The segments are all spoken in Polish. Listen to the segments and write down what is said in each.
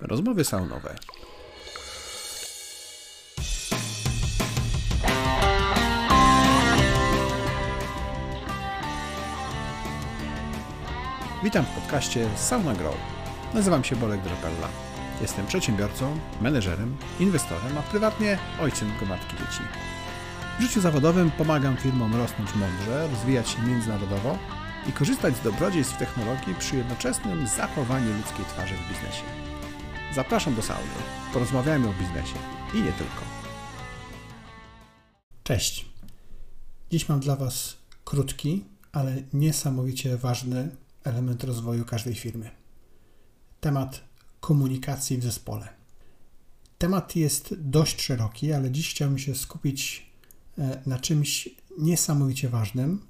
Rozmowy saunowe. Witam w podcaście Sauna Grow. Nazywam się Bolek Drapella. Jestem przedsiębiorcą, menedżerem, inwestorem, a prywatnie ojcem gromadki dzieci. W życiu zawodowym pomagam firmom rosnąć mądrze, rozwijać się międzynarodowo i korzystać z dobrodziejstw technologii przy jednoczesnym zachowaniu ludzkiej twarzy w biznesie. Zapraszam do sauny. Porozmawiajmy o biznesie i nie tylko. Cześć. Dziś mam dla Was krótki, ale niesamowicie ważny element rozwoju każdej firmy. Temat komunikacji w zespole. Temat jest dość szeroki, ale dziś chciałbym się skupić e, na czymś niesamowicie ważnym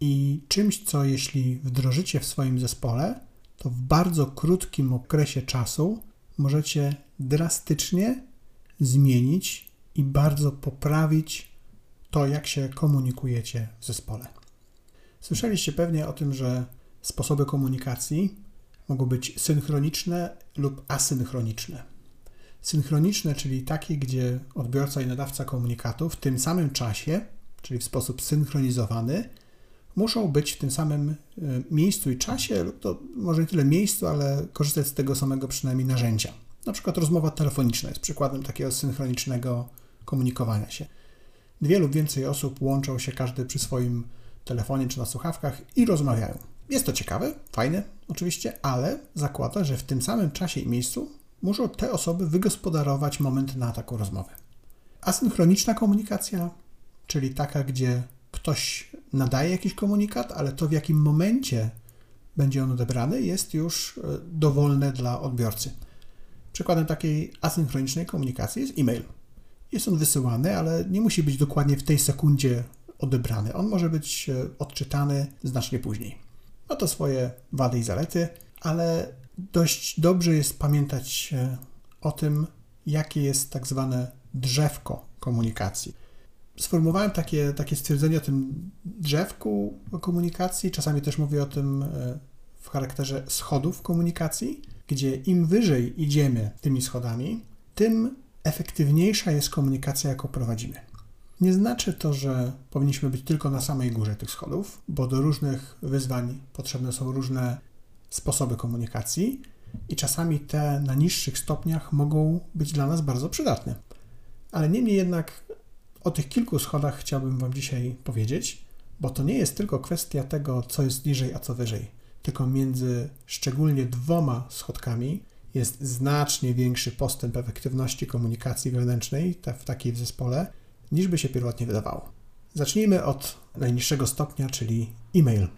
i czymś, co jeśli wdrożycie w swoim zespole, to w bardzo krótkim okresie czasu możecie drastycznie zmienić i bardzo poprawić to, jak się komunikujecie w zespole. Słyszeliście pewnie o tym, że sposoby komunikacji mogą być synchroniczne lub asynchroniczne. Synchroniczne, czyli takie, gdzie odbiorca i nadawca komunikatu w tym samym czasie, czyli w sposób synchronizowany, muszą być w tym samym e, miejscu i czasie, lub to może nie tyle miejscu, ale korzystać z tego samego przynajmniej narzędzia. Na przykład rozmowa telefoniczna jest przykładem takiego synchronicznego komunikowania się. Dwie lub więcej osób łączą się każdy przy swoim telefonie czy na słuchawkach i rozmawiają. Jest to ciekawe, fajne oczywiście, ale zakłada, że w tym samym czasie i miejscu muszą te osoby wygospodarować moment na taką rozmowę. Asynchroniczna komunikacja, czyli taka, gdzie ktoś nadaje jakiś komunikat, ale to w jakim momencie będzie on odebrany jest już e, dowolne dla odbiorcy. Przykładem takiej asynchronicznej komunikacji jest e-mail. Jest on wysyłany, ale nie musi być dokładnie w tej sekundzie odebrany. On może być e, odczytany znacznie później. Ma to swoje wady i zalety, ale dość dobrze jest pamiętać e, o tym, jakie jest tak zwane drzewko komunikacji sformułowałem takie, takie stwierdzenie o tym drzewku komunikacji. Czasami też mówię o tym e, w charakterze schodów komunikacji, gdzie im wyżej idziemy tymi schodami, tym efektywniejsza jest komunikacja, jaką prowadzimy. Nie znaczy to, że powinniśmy być tylko na samej górze tych schodów, bo do różnych wyzwań potrzebne są różne sposoby komunikacji i czasami te na niższych stopniach mogą być dla nas bardzo przydatne. Ale niemniej jednak o tych kilku schodach chciałbym Wam dzisiaj powiedzieć, bo to nie jest tylko kwestia tego, co jest niżej, a co wyżej, tylko między szczególnie dwoma schodkami jest znacznie większy postęp efektywności komunikacji wewnętrznej w takiej w zespole, niż by się pierwotnie wydawało. Zacznijmy od najniższego stopnia, czyli e-mail.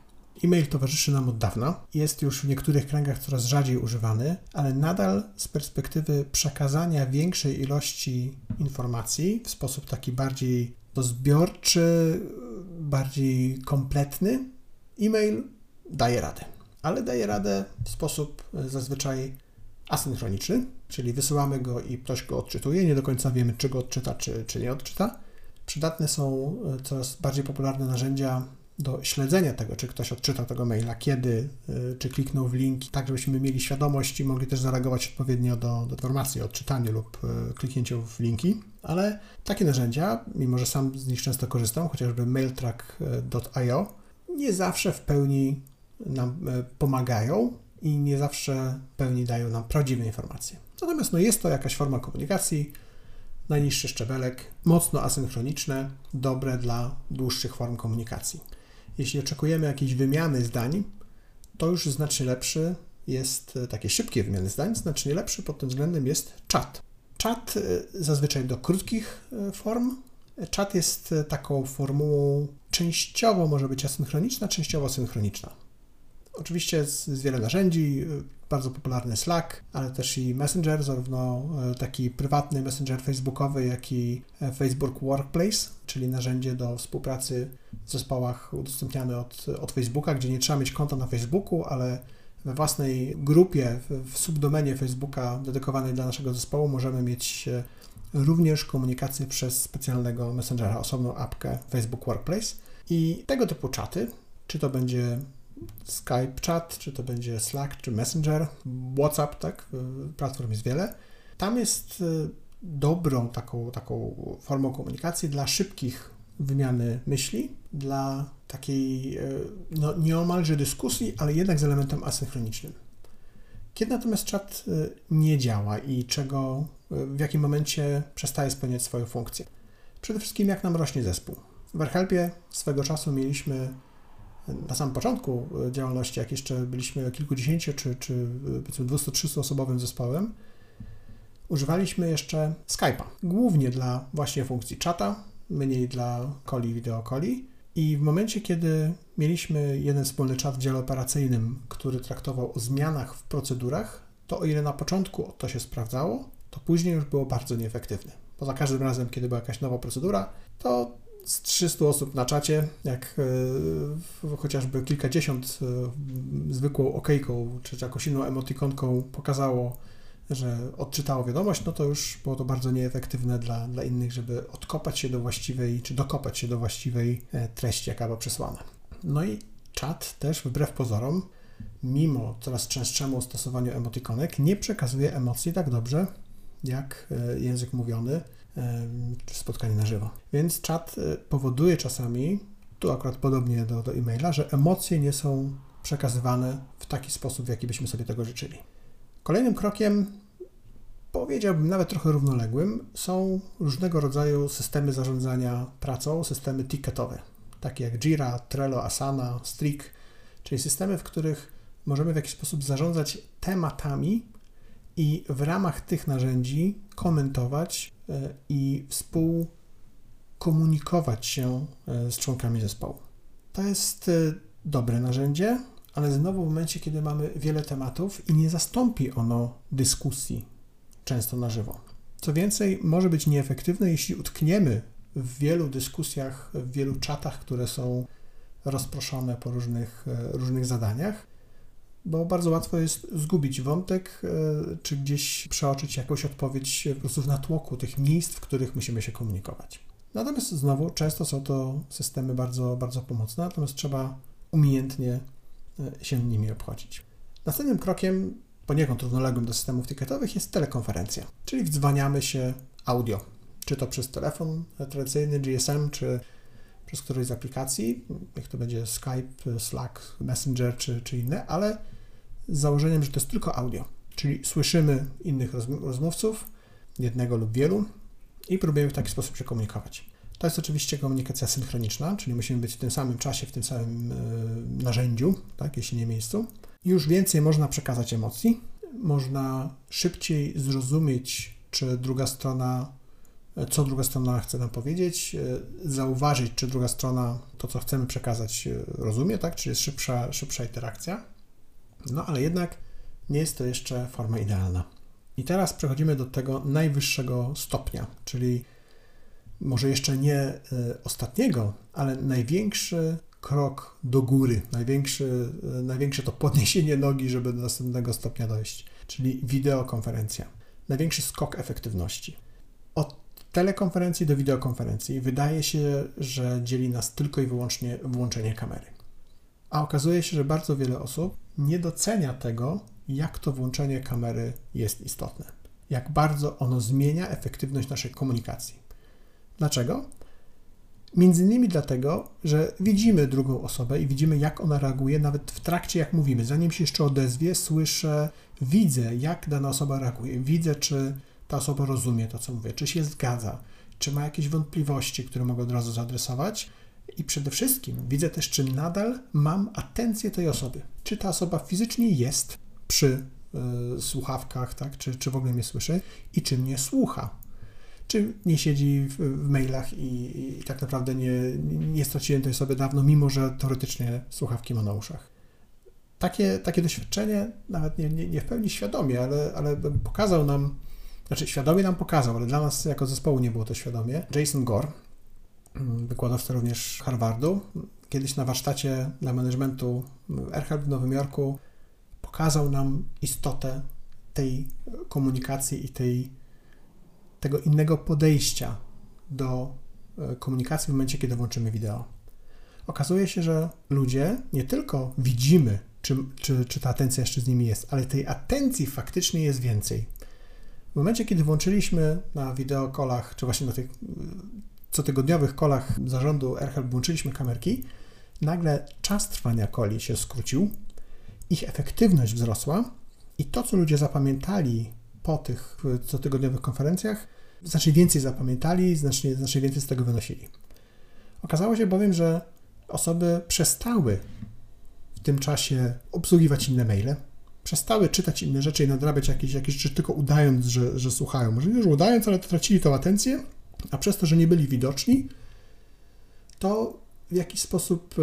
E-mail towarzyszy nam od dawna, jest już w niektórych kręgach coraz rzadziej używany, ale nadal z perspektywy przekazania większej ilości informacji w sposób taki bardziej zbiorczy, bardziej kompletny, e-mail daje radę. Ale daje radę w sposób zazwyczaj asynchroniczny, czyli wysyłamy go i ktoś go odczytuje, nie do końca wiemy, czy go odczyta, czy, czy nie odczyta. Przydatne są coraz bardziej popularne narzędzia do śledzenia tego, czy ktoś odczytał tego maila, kiedy, y, czy kliknął w link, tak żebyśmy mieli świadomość i mogli też zareagować odpowiednio do, do informacji o odczytaniu lub y, kliknięciu w linki. Ale takie narzędzia, mimo że sam z nich często korzystam, chociażby mailtrack.io, nie zawsze w pełni nam y, pomagają i nie zawsze w pełni dają nam prawdziwe informacje. Natomiast no, jest to jakaś forma komunikacji, najniższy szczebelek, mocno asynchroniczne, dobre dla dłuższych form komunikacji jeśli oczekujemy jakiejś wymiany zdań, to już znacznie lepszy jest, e, takie szybkie wymiany zdań, znacznie lepszy pod tym względem jest czat. Czat e, zazwyczaj do krótkich e, form. Czat jest taką formułą częściowo może być asynchroniczna, częściowo synchroniczna. Oczywiście jest, jest wiele narzędzi, bardzo popularny Slack, ale też i Messenger, zarówno e, taki prywatny Messenger facebookowy, jak i e, Facebook Workplace, czyli narzędzie do współpracy w zespołach udostępniane od, od Facebooka, gdzie nie trzeba mieć konta na Facebooku, ale we własnej grupie, w, subdomenie Facebooka dedykowanej dla naszego zespołu możemy mieć e, również komunikację przez specjalnego Messengera, osobną apkę Facebook Workplace. I tego typu czaty, czy to będzie Skype Chat, czy to będzie Slack, czy Messenger, WhatsApp, tak? Platform jest wiele. Tam jest dobrą taką, taką formą komunikacji dla szybkich wymiany myśli, dla takiej no, nieomalże dyskusji, ale jednak z elementem asynchronicznym. Kiedy natomiast czat nie działa i czego, w jakim momencie przestaje spełniać swoją funkcję? Przede wszystkim jak nam rośnie zespół. W AirHelpie swego czasu mieliśmy na samym początku działalności, jak jeszcze byliśmy kilkudziesięciu czy, czy 200-300 osobowym zespołem, używaliśmy jeszcze Skype'a. Głównie dla właśnie funkcji czata, mniej dla coli, wideo coli. I w momencie, kiedy mieliśmy jeden wspólny czat w dziale operacyjnym, który traktował o zmianach w procedurach, to o ile na początku to się sprawdzało, to później już było bardzo nieefektywne. Bo za każdym razem, kiedy była jakaś nowa procedura, to z 300 osób na czacie, jak e, chociażby kilkadziesiąt e, zwykłą okejką czy jakąś inną emotikonką pokazało, że odczytało wiadomość, no to już było to bardzo nieefektywne dla, dla innych, żeby odkopać się do właściwej, czy dokopać się do właściwej e, treści, jaka była przesłana. No i czat też wbrew pozorom, mimo coraz częstszemu stosowaniu emotikonek, nie przekazuje emocji tak dobrze, jak język mówiony spotkanie na żywo. Więc czat e, powoduje czasami, tu akurat podobnie do, do e-maila, że emocje nie są przekazywane w taki sposób, w jaki byśmy sobie tego życzyli. Kolejnym krokiem, powiedziałbym nawet trochę równoległym, są różnego rodzaju systemy zarządzania pracą, systemy ticketowe, takie jak Jira, Trello, Asana, Streak, czyli systemy, w których możemy w jakiś sposób zarządzać tematami i w ramach tych narzędzi komentować i współkomunikować się e, z członkami zespołu. To jest e, dobre narzędzie, ale znowu w momencie, kiedy mamy wiele tematów i nie zastąpi ono dyskusji, często na żywo. Co więcej, może być nieefektywne, jeśli utkniemy w wielu dyskusjach, w wielu czatach, które są rozproszone po różnych, e, różnych zadaniach, bo bardzo łatwo jest zgubić wątek, e, czy gdzieś przeoczyć jakąś odpowiedź po prostu w natłoku tych miejsc, w których musimy się komunikować. Natomiast znowu, często są to systemy bardzo, bardzo pomocne, natomiast trzeba umiejętnie E, się nimi obchodzić. Następnym krokiem, poniekąd równoległym do systemów ticketowych, jest telekonferencja, czyli wdzwaniamy się audio, czy to przez telefon tradycyjny GSM, czy przez którejś z aplikacji, jak to będzie Skype, Slack, Messenger czy, czy inne, ale z założeniem, że to jest tylko audio, czyli słyszymy innych rozmówców, jednego lub wielu, i próbujemy w taki sposób się komunikować. To jest oczywiście komunikacja synchroniczna, czyli musimy być w tym samym czasie, w tym samym e, narzędziu, tak, jeśli nie miejscu. Już więcej można przekazać emocji, można szybciej zrozumieć, czy druga strona, co druga strona chce nam powiedzieć, e, zauważyć, czy druga strona to, co chcemy przekazać, rozumie, tak, czy jest szybsza, szybsza interakcja. No ale jednak nie jest to jeszcze forma idealna. I teraz przechodzimy do tego najwyższego stopnia, czyli może jeszcze nie e, ostatniego, ale największy krok do góry, największy, e, największe to podniesienie nogi, żeby do następnego stopnia dojść, czyli wideokonferencja. Największy skok efektywności. Od telekonferencji do wideokonferencji wydaje się, że dzieli nas tylko i wyłącznie włączenie kamery. A okazuje się, że bardzo wiele osób nie docenia tego, jak to włączenie kamery jest istotne. Jak bardzo ono zmienia efektywność naszej komunikacji. Dlaczego? Między innymi dlatego, że widzimy drugą osobę i widzimy, jak ona reaguje, nawet w trakcie, jak mówimy. Zanim się jeszcze odezwie, słyszę, widzę, jak dana osoba reaguje. Widzę, czy ta osoba rozumie to, co mówię, czy się zgadza, czy ma jakieś wątpliwości, które mogę od razu zaadresować. I przede wszystkim widzę też, czy nadal mam atencję tej osoby. Czy ta osoba fizycznie jest przy y, słuchawkach, tak? czy, czy w ogóle mnie słyszy i czy mnie słucha czy nie siedzi w, w mailach i, i, tak naprawdę nie, nie straciłem tej osoby dawno, mimo że teoretycznie słuchawki ma na uszach. Takie, takie doświadczenie, nawet nie, nie, nie w pełni świadomie, ale, ale pokazał nam, znaczy świadomie nam pokazał, ale dla nas jako zespołu nie było to świadomie. Jason Gore, mm, wykładowca również Harvardu, kiedyś na warsztacie dla managementu Erhard w Nowym Jorku pokazał nam istotę tej komunikacji i tej tego innego podejścia do e, komunikacji w momencie, kiedy włączymy wideo. okazuje się, że ludzie nie tylko widzimy, czy, czy, czy ta atencja jeszcze z nimi jest, ale tej atencji faktycznie jest więcej. W momencie, kiedy włączyliśmy na wideokolach, czy właśnie na tych cotygodniowych kolach zarządu AirHelp włączyliśmy kamerki, nagle czas trwania coli się skrócił, ich efektywność wzrosła i to, co ludzie zapamiętali po tych cotygodniowych konferencjach, znacznie więcej zapamiętali, znacznie, znacznie więcej z tego wynosili. Okazało się bowiem, że osoby przestały w tym czasie obsługiwać inne maile, przestały czytać inne rzeczy i nadrabiać jakieś, jakieś rzeczy, tylko udając, że, że słuchają. Może nie, już udając, ale tracili tą atencję, a przez to, że nie byli widoczni, to w jakiś sposób e,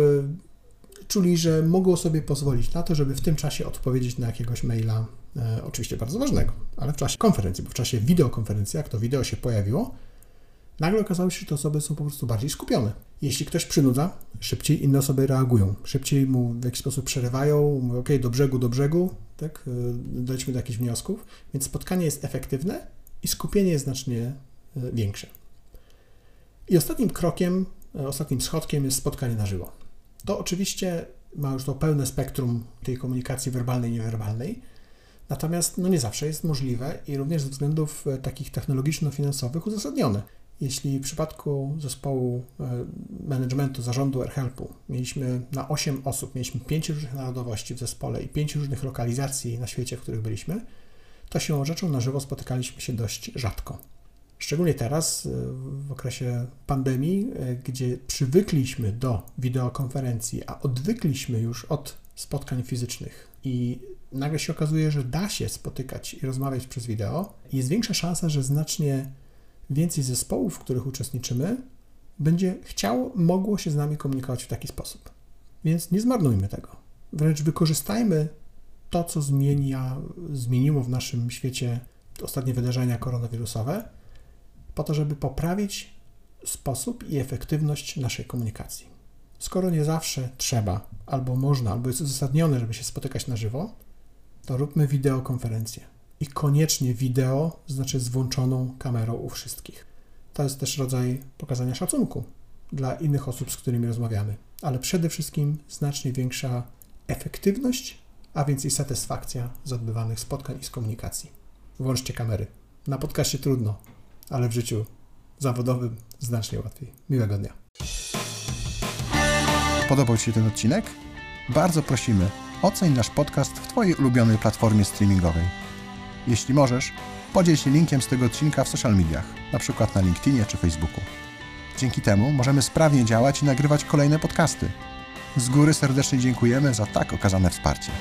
czuli, że mogą sobie pozwolić na to, żeby w tym czasie odpowiedzieć na jakiegoś maila, e, oczywiście bardzo ważnego, ale w czasie konferencji, bo w czasie wideokonferencji, jak to wideo się pojawiło, nagle okazało się, że te osoby są po prostu bardziej skupione. Jeśli ktoś przynudza, szybciej inne osoby reagują, szybciej mu w jakiś sposób przerywają, mówią, ok, do brzegu, do brzegu, tak, e, dojdźmy do jakichś wniosków, więc spotkanie jest efektywne i skupienie jest znacznie większe. I ostatnim krokiem, e, ostatnim schodkiem jest spotkanie na żywo. To oczywiście ma już to pełne spektrum tej komunikacji werbalnej niewerbalnej, natomiast no nie zawsze jest możliwe i również ze względów takich technologiczno-finansowych uzasadnione. Jeśli w przypadku zespołu e, managementu, zarządu AirHelpu mieliśmy na 8 osób, mieliśmy 5 różnych narodowości w zespole i 5 różnych lokalizacji na świecie, w których byliśmy, to siłą rzeczą na żywo spotykaliśmy się dość rzadko. Szczególnie teraz, y, w okresie pandemii, y, gdzie przywykliśmy do wideokonferencji, a odwykliśmy już od spotkań fizycznych i nagle się okazuje, że da się spotykać i rozmawiać przez wideo, jest większa szansa, że znacznie więcej zespołów, w których uczestniczymy, będzie chciało, mogło się z nami komunikować w taki sposób. Więc nie zmarnujmy tego. Wręcz wykorzystajmy to, co zmienia, zmieniło w naszym świecie ostatnie wydarzenia koronawirusowe, po to, żeby poprawić sposób i efektywność naszej komunikacji. Skoro nie zawsze trzeba, albo można, albo jest uzasadnione, żeby się spotykać na żywo, to róbmy wideokonferencję. I koniecznie wideo, znaczy z włączoną kamerą u wszystkich. To jest też rodzaj pokazania szacunku dla innych osób, z którymi rozmawiamy. Ale przede wszystkim znacznie większa efektywność, a więc i satysfakcja z odbywanych spotkań i z komunikacji. Włączcie kamery. Na podcaście trudno, ale w życiu zawodowym znacznie łatwiej. Miłego dnia. Podobał Ci się ten odcinek? Bardzo prosimy, oceń nasz podcast w Twojej ulubionej platformie streamingowej. Jeśli możesz, podziel się linkiem z tego odcinka w social mediach, np. na LinkedInie czy Facebooku. Dzięki temu możemy sprawnie działać i nagrywać kolejne podcasty. Z góry serdecznie dziękujemy za tak okazane wsparcie.